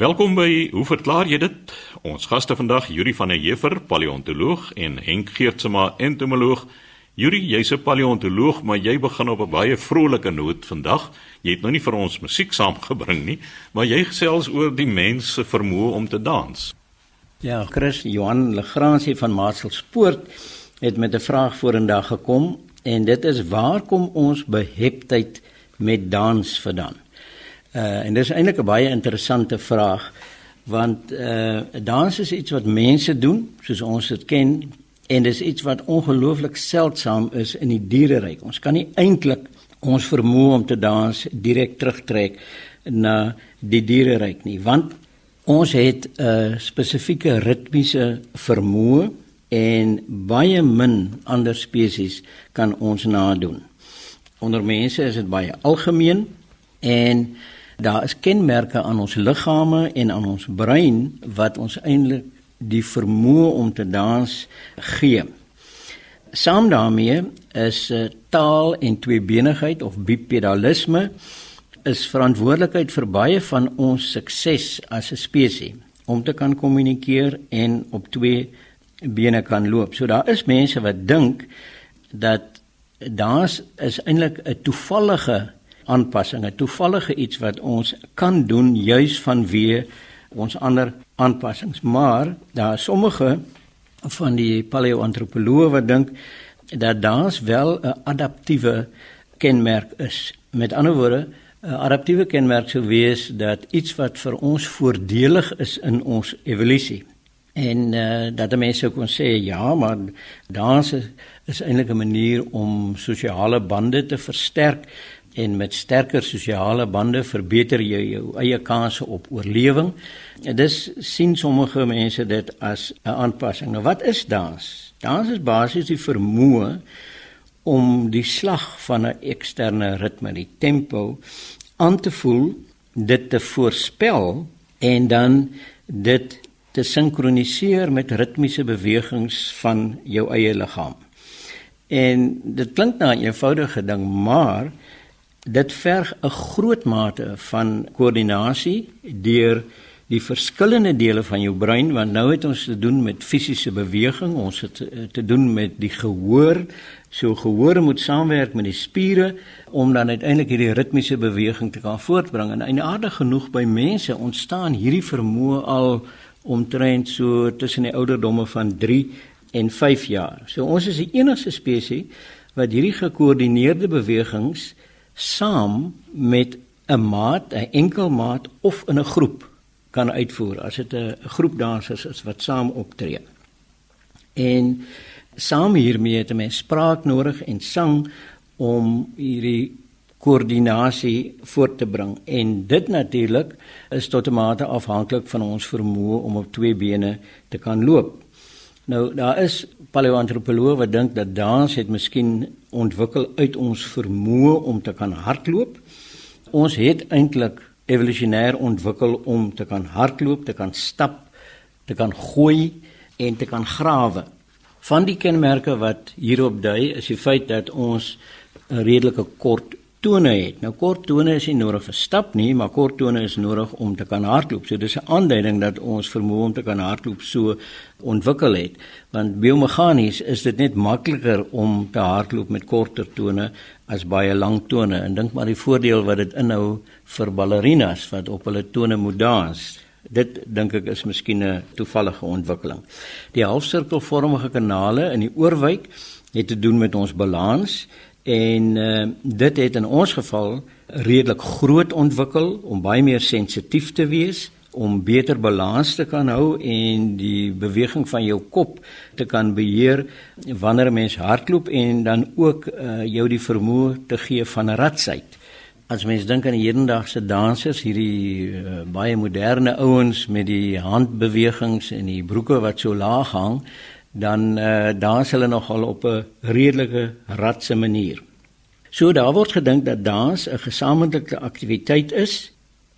Welkom by Hoe verklaar jy dit? Ons gaste vandag, Yuri van der Heever, paleontoloog en Henk Geertsma, entomoloog. Yuri, jy's 'n paleontoloog, maar jy begin op 'n baie vrolike noot vandag. Jy het nou nie vir ons musiek saamgebring nie, maar jy gesels oor die mens se vermoë om te dans. Ja, Chris Johan Legrandsie van Marcelspoort het met 'n vraag vorendag gekom en dit is waar kom ons beheptheid met dans vandaan? Uh en dis eintlik 'n baie interessante vraag want uh dans is iets wat mense doen soos ons dit ken en dis iets wat ongelooflik seldsaam is in die diereryk. Ons kan nie eintlik ons vermoë om te dans direk terugtrek na die diereryk nie want ons het 'n uh, spesifieke ritmiese vermoë en baie min ander spesies kan ons nadoen. Onder mense is dit baie algemeen en daar is kenmerke aan ons liggame en aan ons brein wat ons eintlik die vermoë om te dans gee. Saam daarmee is uh, taal en tweebenigheid of bipedalisme is verantwoordelikheid vir baie van ons sukses as 'n spesies om te kan kommunikeer en op twee bene kan loop. So daar is mense wat dink dat daar's is eintlik 'n toevallige aanpassing, 'n toevallige iets wat ons kan doen juis vanweë ons ander aanpassings. Maar daar is sommige van die paleoantropoloë wat dink dat daar's wel 'n adaptiewe kenmerk is. Met ander woorde, 'n adaptiewe kenmerk sou wees dat iets wat vir ons voordelig is in ons evolusie en uh, dat mense kon sê ja, maar dans is, is eintlik 'n manier om sosiale bande te versterk en met sterker sosiale bande verbeter jy jou eie kanse op oorlewing. En dis sien sommige mense dit as 'n aanpassing. Nou wat is dans? Dans is basies die vermoë om die slag van 'n eksterne ritme, die tempo aan te voel, dit te voorspel en dan dit te sinkroniseer met ritmiese bewegings van jou eie liggaam. En dit klink na 'n eenvoudige ding, maar dit verg 'n groot mate van koördinasie deur die verskillende dele van jou brein want nou het ons te doen met fisiese beweging, ons het eh, te doen met die gehoor. So gehoor moet saamwerk met die spiere om dan uiteindelik hierdie ritmiese beweging te kan voortbring. En eintlik genoeg by mense ontstaan hierdie vermoë al omtrent so tussen die ouderdomme van 3 en 5 jaar. So ons is die enigste spesies wat hierdie gekoördineerde bewegings saam met 'n maat, 'n enkel maat of in 'n groep kan uitvoer as dit 'n groep dansers is wat saam optree. En saam hiermee het 'n mens spraak nodig en sang om hierdie koördinasie voort te bring en dit natuurlik is tot 'n mate afhanklik van ons vermoë om op twee bene te kan loop. Nou daar is paleoantropoloë wat dink dat dans het miskien ontwikkel uit ons vermoë om te kan hardloop. Ons het eintlik evolusionêr ontwikkel om te kan hardloop, te kan stap, te kan gooi en te kan grawe. Van die kenmerke wat hierop dui is die feit dat ons 'n redelike kort tone het. Nou kort tone is nie nodig vir stap nie, maar kort tone is nodig om te kan hardloop. So dis 'n aanduiding dat ons vermoë om te kan hardloop so ontwikkel het. Want biomeganies is dit net makliker om te hardloop met korter tone as baie lang tone. En dink maar die voordeel wat dit inhou vir ballerinas wat op hulle tone moet dans. Dit dink ek is miskien 'n toevallige ontwikkeling. Die halfsirkelvormige kanale in die oorwyk het te doen met ons balans en uh, dit het in ons geval redelik groot ontwikkel om baie meer sensitief te wees om beter balans te kan hou en die beweging van jou kop te kan beheer wanneer 'n mens hardloop en dan ook uh, jou die vermoë te gee van ratsheid. As mens dink aan die hedendaagse dansers, hierdie uh, baie moderne ouens met die handbewegings en die broeke wat so laag hang, dan uh, dans hulle nogal op 'n redelike ratse manier. So daar word gedink dat dans 'n gesamentlike aktiwiteit is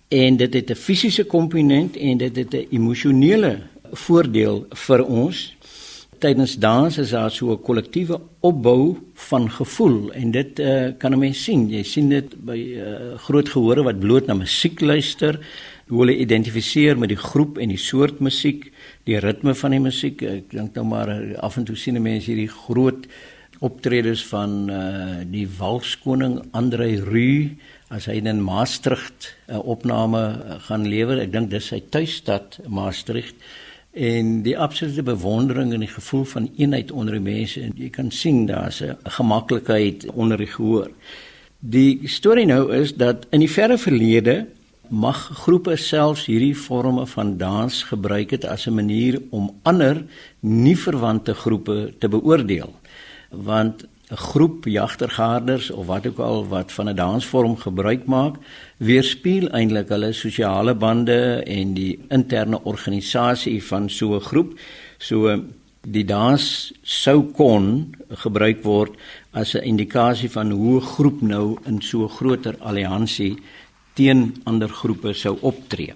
en dit het 'n fisiese komponent en dit het 'n emosionele voordeel vir ons. Tydens dans is daar so 'n kollektiewe opbou van gevoel en dit uh, kan 'n mens sien. Jy sien dit by uh, groot gehore wat bloot na musiek luister hoe hulle identifiseer met die groep en die soort musiek, die ritme van die musiek. Ek dink nou maar af en toe sien mense hierdie groot optredes van uh die walskoning Andre Rue as hy in Maastricht 'n uh, opname uh, gaan lewer. Ek dink dis sy tuisstad Maastricht en die absolute bewondering en die gevoel van eenheid onder die mense en jy kan sien daar's 'n gemaklikheid onder die gehoor. Die storie nou is dat in die verre verlede mag groepe selfs hierdie forme van dans gebruik het as 'n manier om ander nie verwante groepe te beoordeel. Want 'n groep jagtergaarders of wat ook al wat van 'n dansvorm gebruik maak, weerspieël eintlik hulle sosiale bande en die interne organisasie van so 'n groep. So die dans sou kon gebruik word as 'n indikasie van hoe 'n groep nou in so 'n groter alliansie teen ander groepe sou optree.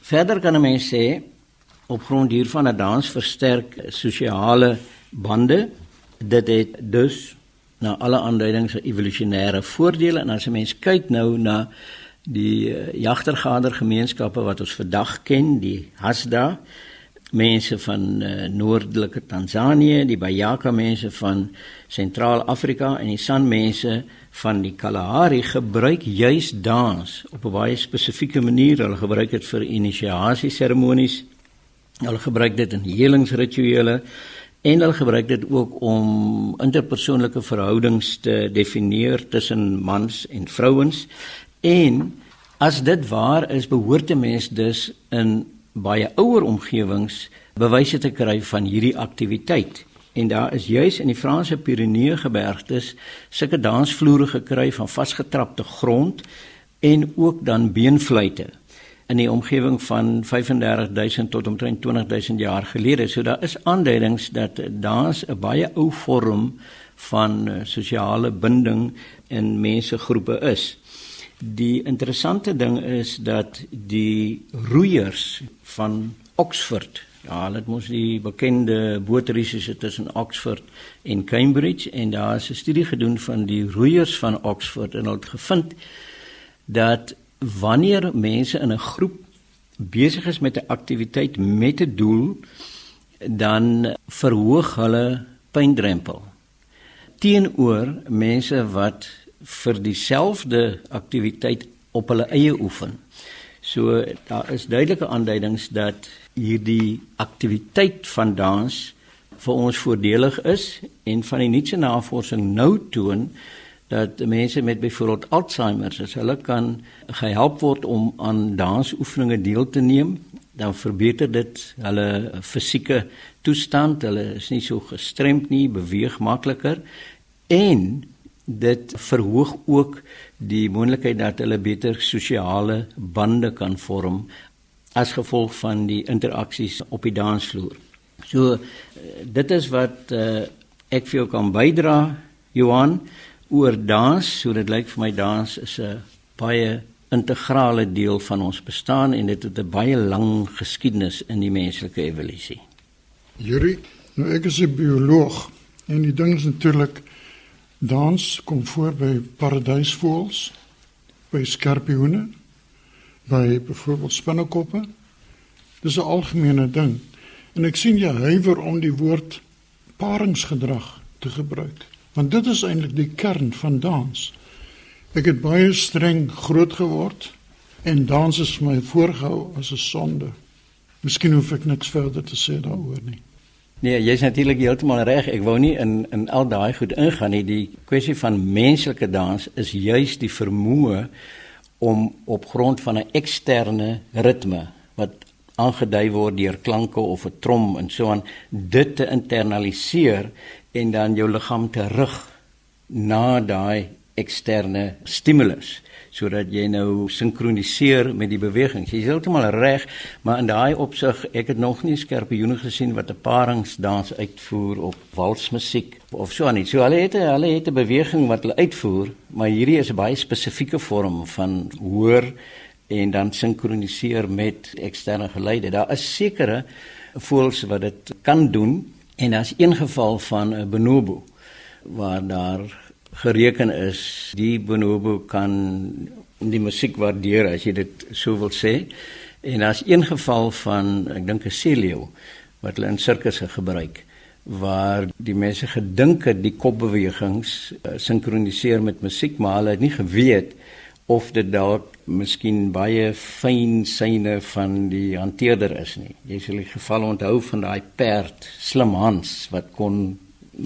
Verder kan 'n mens sê op grond hiervan 'n dans versterk sosiale bande. Dit het dus na alle aanduidings evolusionêre voordele en as 'n mens kyk nou na die uh, jagtergader gemeenskappe wat ons vandag ken, die Hasda, mense van uh, noordelike Tansanië, die Bayaka mense van Sentraal-Afrika en die San mense van die Kalahari gebruik juis dans op 'n baie spesifieke manier. Hulle gebruik dit vir inisiasie seremonies. Hulle gebruik dit in helingsrituele en hulle gebruik dit ook om interpersoonlike verhoudings te definieer tussen mans en vrouens. En as dit waar is, behoort 'n mens dus in baie ouer omgewings bewyse te kry van hierdie aktiwiteit. En daar is juis in die Franse Pyrenee gebergtes sulke dansvloere gekry van vasgetrapte grond en ook dan beenfluite in die omgewing van 35000 tot omtrent 20000 jaar gelede. So daar is aanduidings dat dans 'n baie ou vorm van eh, sosiale binding in mensegroepe is. Die interessante ding is dat die roeiers van Oxford, ja, hulle het mos die bekende bootreise tussen Oxford en Cambridge en daar is 'n studie gedoen van die roeiers van Oxford en hulle het gevind dat wanneer mense in 'n groep besig is met 'n aktiwiteit met 'n doel, dan verhoog hulle pyndrempel teenoor mense wat vir dieselfde aktiwiteit op hulle eie oefen. So daar is duidelike aanduidings dat hierdie aktiwiteit van dans vir ons voordelig is en van die nuutste navorsing nou toon dat mense met byvoorbeeld Alzheimer as hulle kan gehelp word om aan dansoefeninge deel te neem, dan verbeter dit hulle fisieke toestand, hulle is nie so gestremd nie, beweeg makliker en dit verhoog ook die moontlikheid dat hulle beter sosiale bande kan vorm as gevolg van die interaksies op die dansvloer. So eh, dit is wat uh, ek vir jou kan bydra Johan oor dans, so dit lyk vir my dans is 'n baie integrale deel van ons bestaan en dit het 'n baie lang geskiedenis in die menslike evolusie. Yuri, nou ek is 'n bioloog en die ding is natuurlik Dans kom voor by paradysvoëls, by skorpioene, by byvoorbeeld spinnekoppe. Dis 'n algemene ding. En ek sien jy huiwer om die woord paringsgedrag te gebruik, want dit is eintlik die kern van dans. Ek het baie streng groot geword en dans is vir my voorgehou as 'n sonde. Miskien hoef ek niks verder te sê daaroor nie. Nee, jy's natuurlik heeltemal reg. Ek wou nie in in al daai goed ingaan nie. Die kwessie van menslike dans is juis die vermoë om op grond van 'n eksterne ritme wat aangedui word deur klanke of 'n trom en so aan dit te internaliseer en dan jou liggaam te rig na daai eksterne stimulus sodat jy nou sinkroniseer met die beweging. Jy is heeltemal reg, maar in daai opsig, ek het nog nie skerpioene gesien wat 'n paringsdans uitvoer op walsmusiek of so nie. So hulle het hulle het 'n beweging wat hulle uitvoer, maar hierdie is 'n baie spesifieke vorm van hoor en dan sinkroniseer met eksterne geluide. Daar is sekere voels wat dit kan doen en as een geval van 'n bonobo waar daar gereken is die bonobo kan die musiek waardeer as jy dit sou wil sê. En daar's een geval van ek dink 'n Celio wat hulle in sirkusse gebruik waar die mense gedink het die kopbewegings uh, sinkroniseer met musiek maar hulle het nie geweet of dit dalk miskien baie fyn syne van die hanteerder is nie. Jy sal die geval onthou van daai perd Slim Hans wat kon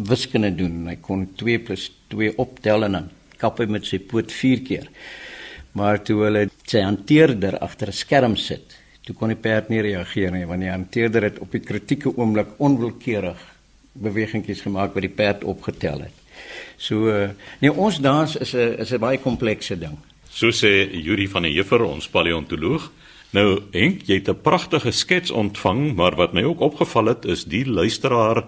wiskunde doen. Hy kon 2 + 2 optel en dan kap hy met sy poot 4 keer. Maar toe hulle sy hanteerder agter 'n skerm sit, toe kon die perd nie reageer nie want die hanteerder het op die kritieke oomblik onwillekeurig bewegingkies gemaak wat die perd opgetel het. So uh, nee ons dans is 'n is 'n baie komplekse ding. So sê Yuri van der Heever, ons paleontoloog. Nou, Henk, jy het 'n pragtige skets ontvang, maar wat my ook opgeval het is die luisteraar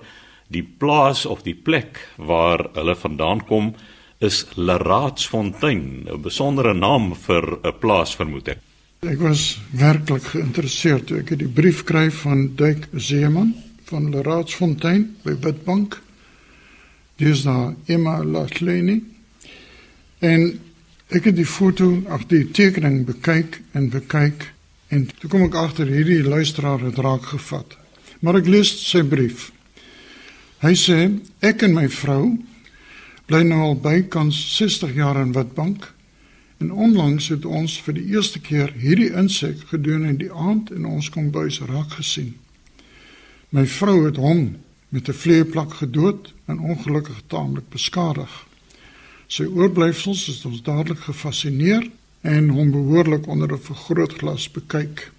die plaas of die plek waar hulle vandaan kom is Leraatsfontein, 'n besondere naam vir 'n plaas vermoed ek. Ek was werklik geïnteresseerd toe ek die brief kry van Duik Zeeman van Leraatsfontein by Witbank. Dis daar Emma Lasleni. En ek het die foto of die tekening bekyk en bekyk en toe kom ek agter hierdie luisteraar het raak gevat. Maar ek lees sy brief. Hy sê ek en my vrou bly nou al bykans 60 jaar in Witbank en onlangs het ons vir die eerste keer hierdie insek gedoen in die aand in ons kombuis raak gesien. My vrou het hom met 'n vleeplak gedood en ongelukkig taamlik beskadig. Sy oorblyfsels het ons dadelik gefassineer en hom behoorlik onder 'n vergrootglas bekyk.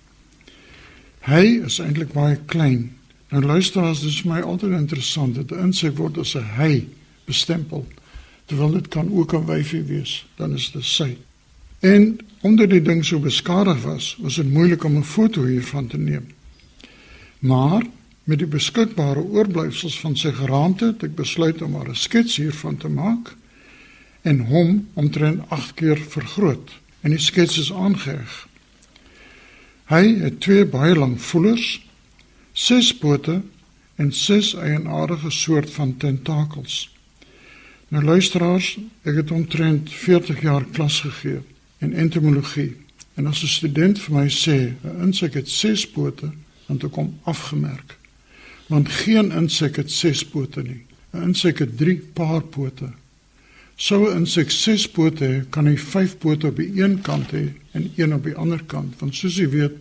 Hy is eintlik baie klein Nou luister as dit is vir my altyd interessant dat 'n insek word as 'n hy bestempel. Terwyl dit kan ook 'n wyfie wees, dan is dit sy. En omdat die ding so beskadig was, was dit moeilik om 'n foto hiervan te neem. Maar met die beskikbare oorblyfsels van sy geraamte het ek besluit om maar 'n skets hiervan te maak en hom omtrent 8 keer vergroot en die skets is aangeheg. Hy het twee baie lang voelers ses pote en ses eienaardige soort van tentakels. Nou luisteraars, ek het omtrent 40 jaar klas gegee in entomologie. En as 'n student vir my sê 'n insek het ses pote, dan toe kom afgemerk. Want geen insek het ses pote nie. 'n Insek het 3 paar pote. Sou 'n insek ses pote hê, kan hy 5 pote op die een kant hê en een op die ander kant, want soos jy weet,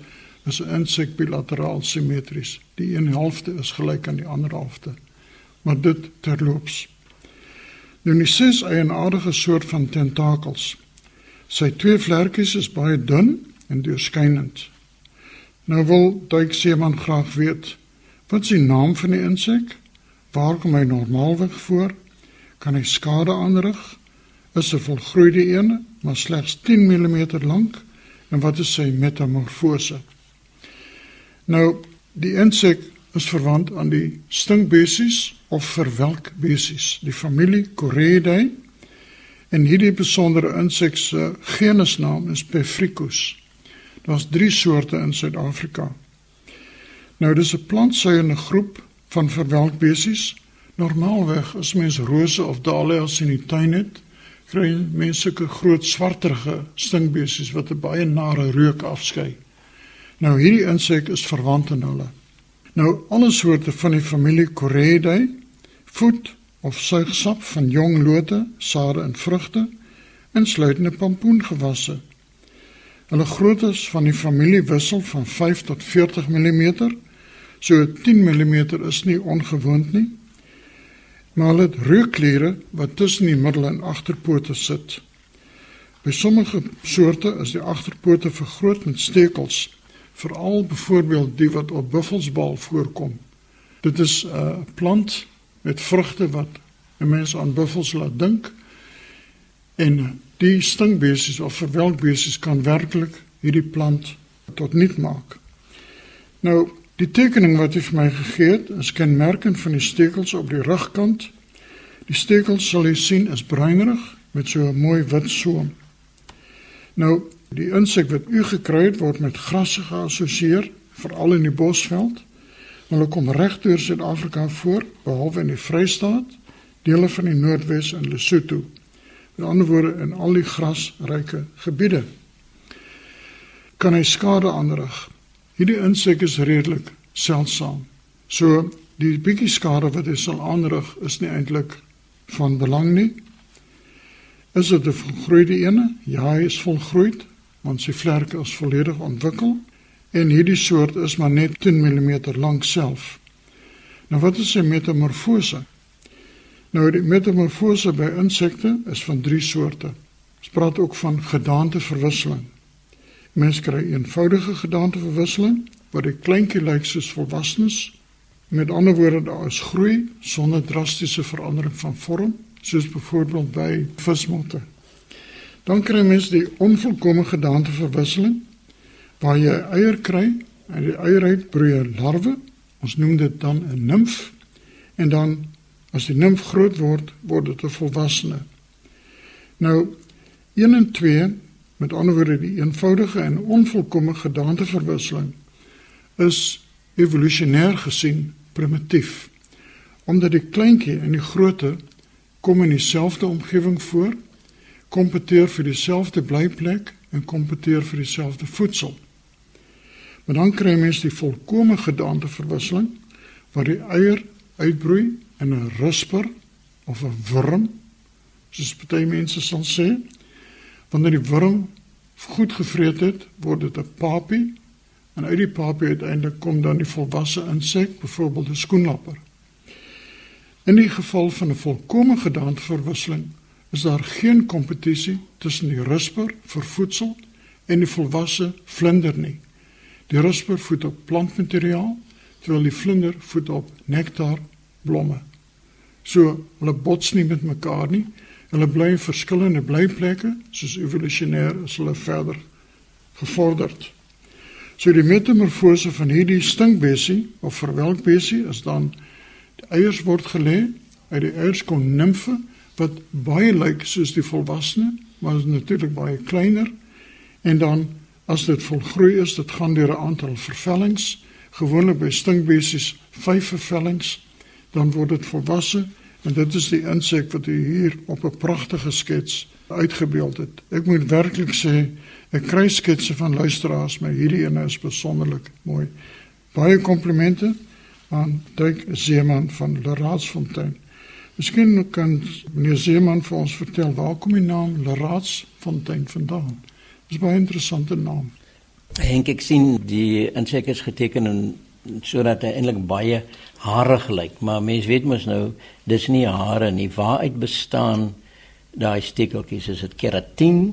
is 'n insek bilateraal simmetries. Die een helfte is gelyk aan die ander helfte. Maar dit terloops. Nou die ses eienaardige soort van tentakels. Sy twee vlerkies is baie dun en deurskynend. Nou wil duik seeman graag weet, wat die naam van die insek? Waar kom hy normaalweg voor? Kan hy skade aanrig? Is hy volgroeide een, maar slegs 10 mm lank? En wat is sy metamorfose? Nou, die insek is verwant aan die stinkbesies of verwelkbesies, die familie Coreidae. En hierdie besondere insek se genusnaam is Pefricus. Daar's 3 soorte in Suid-Afrika. Nou dis 'n plantsuiende groep van verwelkbesies. Normaalweg as mens rose of dahlias in die tuin het, kry mense sulke groot swarterige stinkbesies wat 'n baie nare reuk afskei. Nou hierdie insek is verwant aan hulle. Nou alle soorte van die familie Coreidae voed of suig sap van jong lote, sade en vrugte, insluitende pompoengewasse. Hulle groottes van die familie wissel van 5 tot 40 mm. So 10 mm is nie ongewoon nie. Maar hulle het reukkliere wat tussen die middel en agterpote sit. By sommige soorte is die agterpote vergroot met stekels veral byvoorbeeld die wat op buffelsbal voorkom. Dit is 'n uh, plant met vrugte wat 'n mens aan buffels laat dink. En die stingbesies of verwelkbesies kan werklik hierdie plant tot nut maak. Nou, die tekening wat jy vir my gegee het, is kenmerkend van die stekels op die rugkant. Die stekels sal jy sien is bruinerig met so 'n mooi wit soem. Nou, Die insek wat u gekry het word met grasse geassosieer, veral in die bosveld. Hulle kom reg deur Suid-Afrika voor, behalwe in die Vrystaat, dele van die Noordwes en Lesotho, Met ander woorde in al die grasryke gebiede kan hy skade aanrig. Hierdie insek is redelik seldsaam. So die bietjie skade wat hy sal aanrig is nie eintlik van belang nie. Is dit 'n volgroeide ene? Ja, hy is volgroeid, want sy vlerke is volledig ontwikkel en hierdie soort is maar net 10 mm lank self. Nou wat is 'n metamorfose? Nou die metamorfose by insekte is van drie soorte. Ons praat ook van gedaanteverwisseling. Mens kry eenvoudige gedaanteverwisseling waar die kleintjie lyk soos volwassenes. Met ander woorde, daar is groei sonder drastiese verandering van vorm, soos byvoorbeeld by vismotte. Dan kry mens die onvolkomme gedaanteverwisseling waar jy eier kry en die eier uit broei 'n larwe. Ons noem dit dan 'n nimf en dan as die nimf groot word, word dit 'n volwassene. Nou 1 en 2 met ander woorde die eenvoudige en onvolkomme gedaanteverwisseling is evolusionêr gesien primitief omdat die kleintjie en die grootte kom in dieselfde omgewing voor, kompeteer vir dieselfde blyplek en kompeteer vir dieselfde voedsel. Maar dan kry mens die volkomme gedaanteverwisseling waar die eier uitbroei in 'n risper of 'n wurm, soos baie mense sal sê. Wanneer die wurm goed gevreet het, word dit 'n papie en uit die papie uiteindelik kom dan die volwasse insek, byvoorbeeld 'n skoenlapper. In die geval van 'n volkomme gedaanteverwisseling is daar geen kompetisie tussen die risper vir voedsel en die volwasse vlinder nie. Die rusper voed op plantmateriaal terwyl die vlinder voed op nektar blomme. So hulle bots nie met mekaar nie. Hulle bly in verskillende blyplekke, soos evolusionêr is hulle verder gevorderd. So die metamorfose van hierdie stinkbesie of verwelkbesie is dan die eiers word gelê, uit die eiers kom nimfe wat baie lyk soos die volwassene, maar is natuurlik baie kleiner en dan As dit volgroei is, dit gaan deur 'n aantal vervellings, gewoonlik by stinkbesies 5 vervellings, dan word dit volwasse en dit is die insek wat u hier op 'n pragtige skets uitgebeeld het. Ek moet werklik sê, ek kry sketse van luisteraars, maar hierdie ene is besonderlik mooi. Baie komplimente aan Dirk Zeeman van Leraatsfontein. Miskien kan meneer Zeeman vir ons vertel waar kom die naam Leraatsfontein vandaan? Dis baie interessante naam. Henk ek sien die insek is geteken en sodat hy eintlik baie haarig lyk, maar mense weet mos nou dis nie hare nie. Waaruit bestaan daai stekeltjies? Is dit keratin?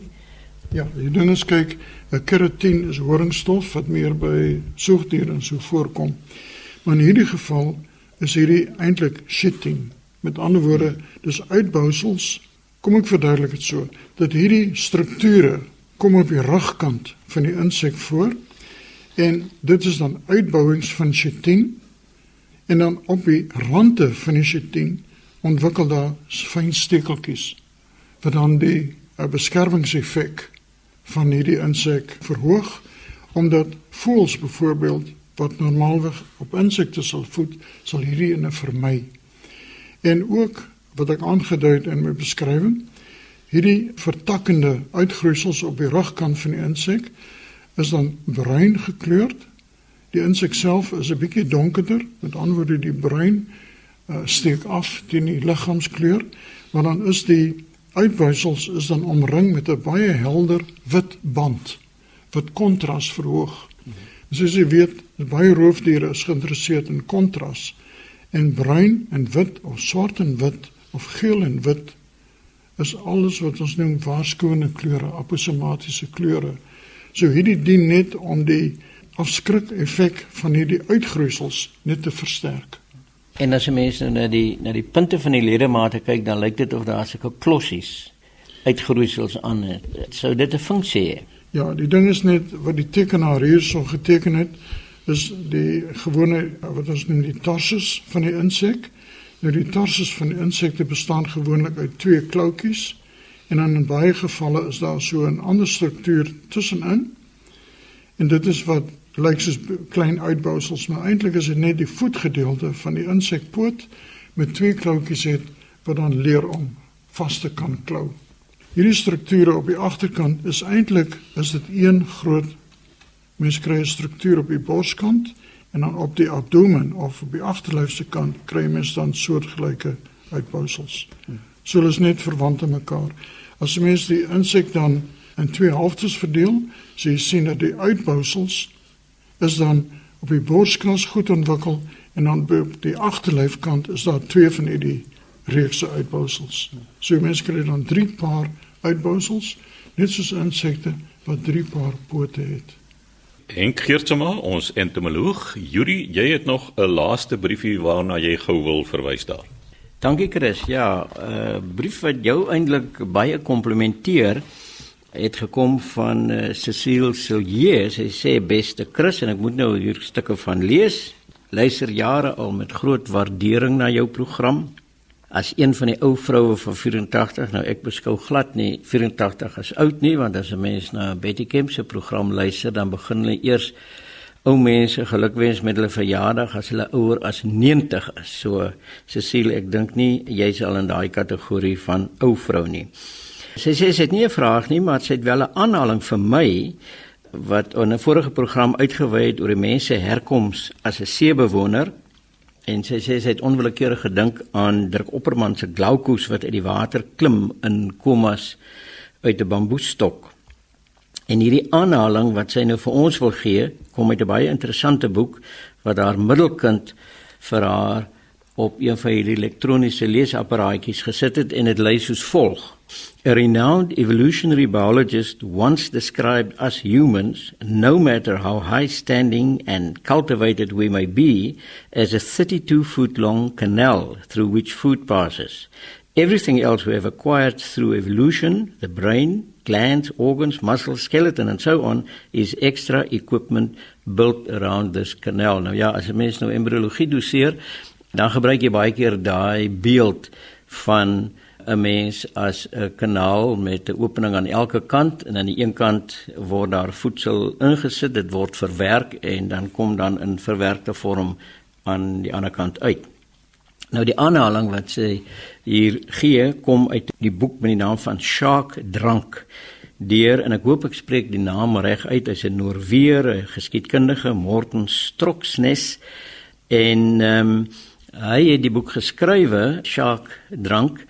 Ja, jy doen eens kyk, 'n keratin is horingstof wat meer by soogdiere so voorkom. Maar in hierdie geval is hierdie eintlik chitin. Met ander woorde, dis uitbousels. Kom ek verduidelik dit so dat hierdie strukture kom op die rugkant van die insek voor en dit is dan uitbouings van chitin en dan op die rande van die chitin ontwikkel daar fyn stekeltjies wat dan die uh, beskermingseffek van hierdie insek verhoog omdat voëls byvoorbeeld wat normaalweg op insekte sal voed sal hierdie ene vermy en ook wat ek aangedui het in my beskrywing Hierdie vertakkende uitgroeisels op die rugkant van die insek is dan bruin gekleurd. Die insek self is 'n bietjie donkerder, met ander woorde die bruin uh, steek af teen die liggaamskleur, maar dan is die uitwysels is dan omring met 'n baie helder wit band wat kontras verhoog. Soos jy weet, baie roofdiere is geïnteresseerd in kontras en bruin en wit of swart en wit of geel en wit is alles wat ons noem waarskone kleure, aposomatiese kleure. So hierdie dien net om die afskrik effek van hierdie uitgroeisels net te versterk. En as jy mens nou na die na die punte van die ledemate kyk, dan lyk dit of daar sulke klossies uitgroeisels aan het. Sou dit 'n funksie hê? Ja, die ding is net wat die tekenaar hierso geteken het, is die gewone wat ons noem die tarsus van die insek. Nou die tarsus van die insekte bestaan gewoonlik uit twee kloutjies en dan in baie gevalle is daar so 'n ander struktuur tussenin. En dit is wat lyk soos klein uitbousels, maar eintlik is dit net die voetgedeelte van die insekpoot met twee kloutjies het wat dan leer om vas te kan klou. Hierdie strukture op die agterkant is eintlik is dit een groot mens kry 'n struktuur op die borskant en dan op die abdomen of op die agterlyfse kant kry mens dan soortgelyke uitbousels. So hulle is net verwant aan mekaar. As jy mens die insek dan in twee helftes verdeel, so jy sien dat die uitbousels is dan op die borskas goed ontwikkel en dan op die agterlyfkant is daar twee van hierdie reekse uitbousels. So mense kry dan drie paar uitbousels, net soos insekte wat drie paar pote het. Henk Geertsma, ons entomoloog, Yuri, jy het nog 'n laaste briefie waarna jy gou wil verwys daar. Dankie Chris. Ja, 'n uh, brief wat jou eintlik baie komplimenteer het gekom van uh, Cecile Sillier. Sy sê beste Chris en ek moet nou hier stukke van lees. Luister jare al met groot waardering na jou program as een van die ou vroue van 84 nou ek beskou glad nie 84 as oud nie want as 'n mens na Betty Kemp se program luister dan begin hulle eers ou mense gelukwens met hulle verjaardag as hulle ouer as 90 is. So Cecile, ek dink nie jy's al in daai kategorie van ou vrou nie. Sy sê sy het nie 'n vraag nie, maar sy het wel 'n aanhaling vir my wat in 'n vorige program uitgewy het oor die mense herkoms as 'n seebewoner En sy sê sy het onwillekeurig gedink aan Dirk Opperman se glaukoes wat uit die water klim in komas uit 'n bamboestok. En hierdie aanhaling wat sy nou vir ons wil gee, kom uit 'n baie interessante boek wat haar middelkind vir haar op een van hierdie elektroniese leesapparaatjies gesit het en dit lui soos volg. A renowned evolutionary biologist once described us humans, no matter how high standing and cultivated we may be, as a 32 foot long canal through which food passes. Everything else we have acquired through evolution, the brain, glands, organs, muscles, skeleton, and so on, is extra equipment built around this canal. Nou ja, as 'n mens nou embryologie doseer, dan gebruik jy baie keer daai beeld van 'n mens as 'n kanaal met 'n opening aan elke kant en aan die een kant word daar voedsel ingesit, dit word verwerk en dan kom dan in verwerkte vorm aan die ander kant uit. Nou die aanhaling wat sy hier gee kom uit die boek met die naam van Shark Drank deur en ek hoop ek spreek die naam reg uit as 'n Noorweer geskiedkundige Morten Stroksnes en ehm um, hy het die boek geskrywe Shark Drank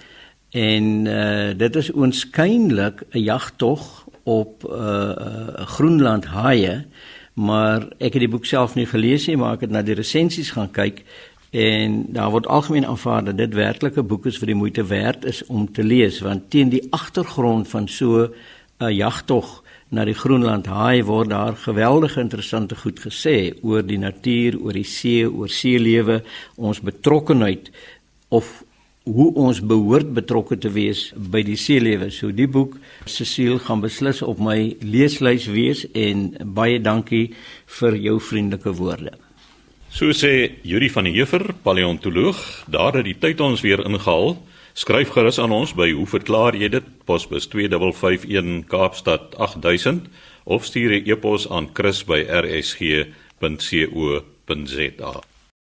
En uh dit is oënskynlik 'n jagtog op uh Groenland haie, maar ek het die boek self nie gelees nie, maar ek het na die resensies gaan kyk en daar word algemeen aanvaar dat dit werklik 'n boek is vir die moeite werd is om te lees want teen die agtergrond van so 'n jagtog na die Groenland haai word daar geweldige interessante goed gesê oor die natuur, oor die see, oor seelewe, ons betrokkenheid of hoe ons behoort betrokke te wees by die seelewe. So die boek Cecile gaan beslis op my leeslys wees en baie dankie vir jou vriendelike woorde. So sê Yuri van der Heever, paleontoloog, daar het die tyd ons weer ingehaal. Skryf gerus aan ons by hoe verklaar jy dit? Posbus 2551 Kaapstad 8000 of stuur 'n e-pos aan chris@rsg.co.za.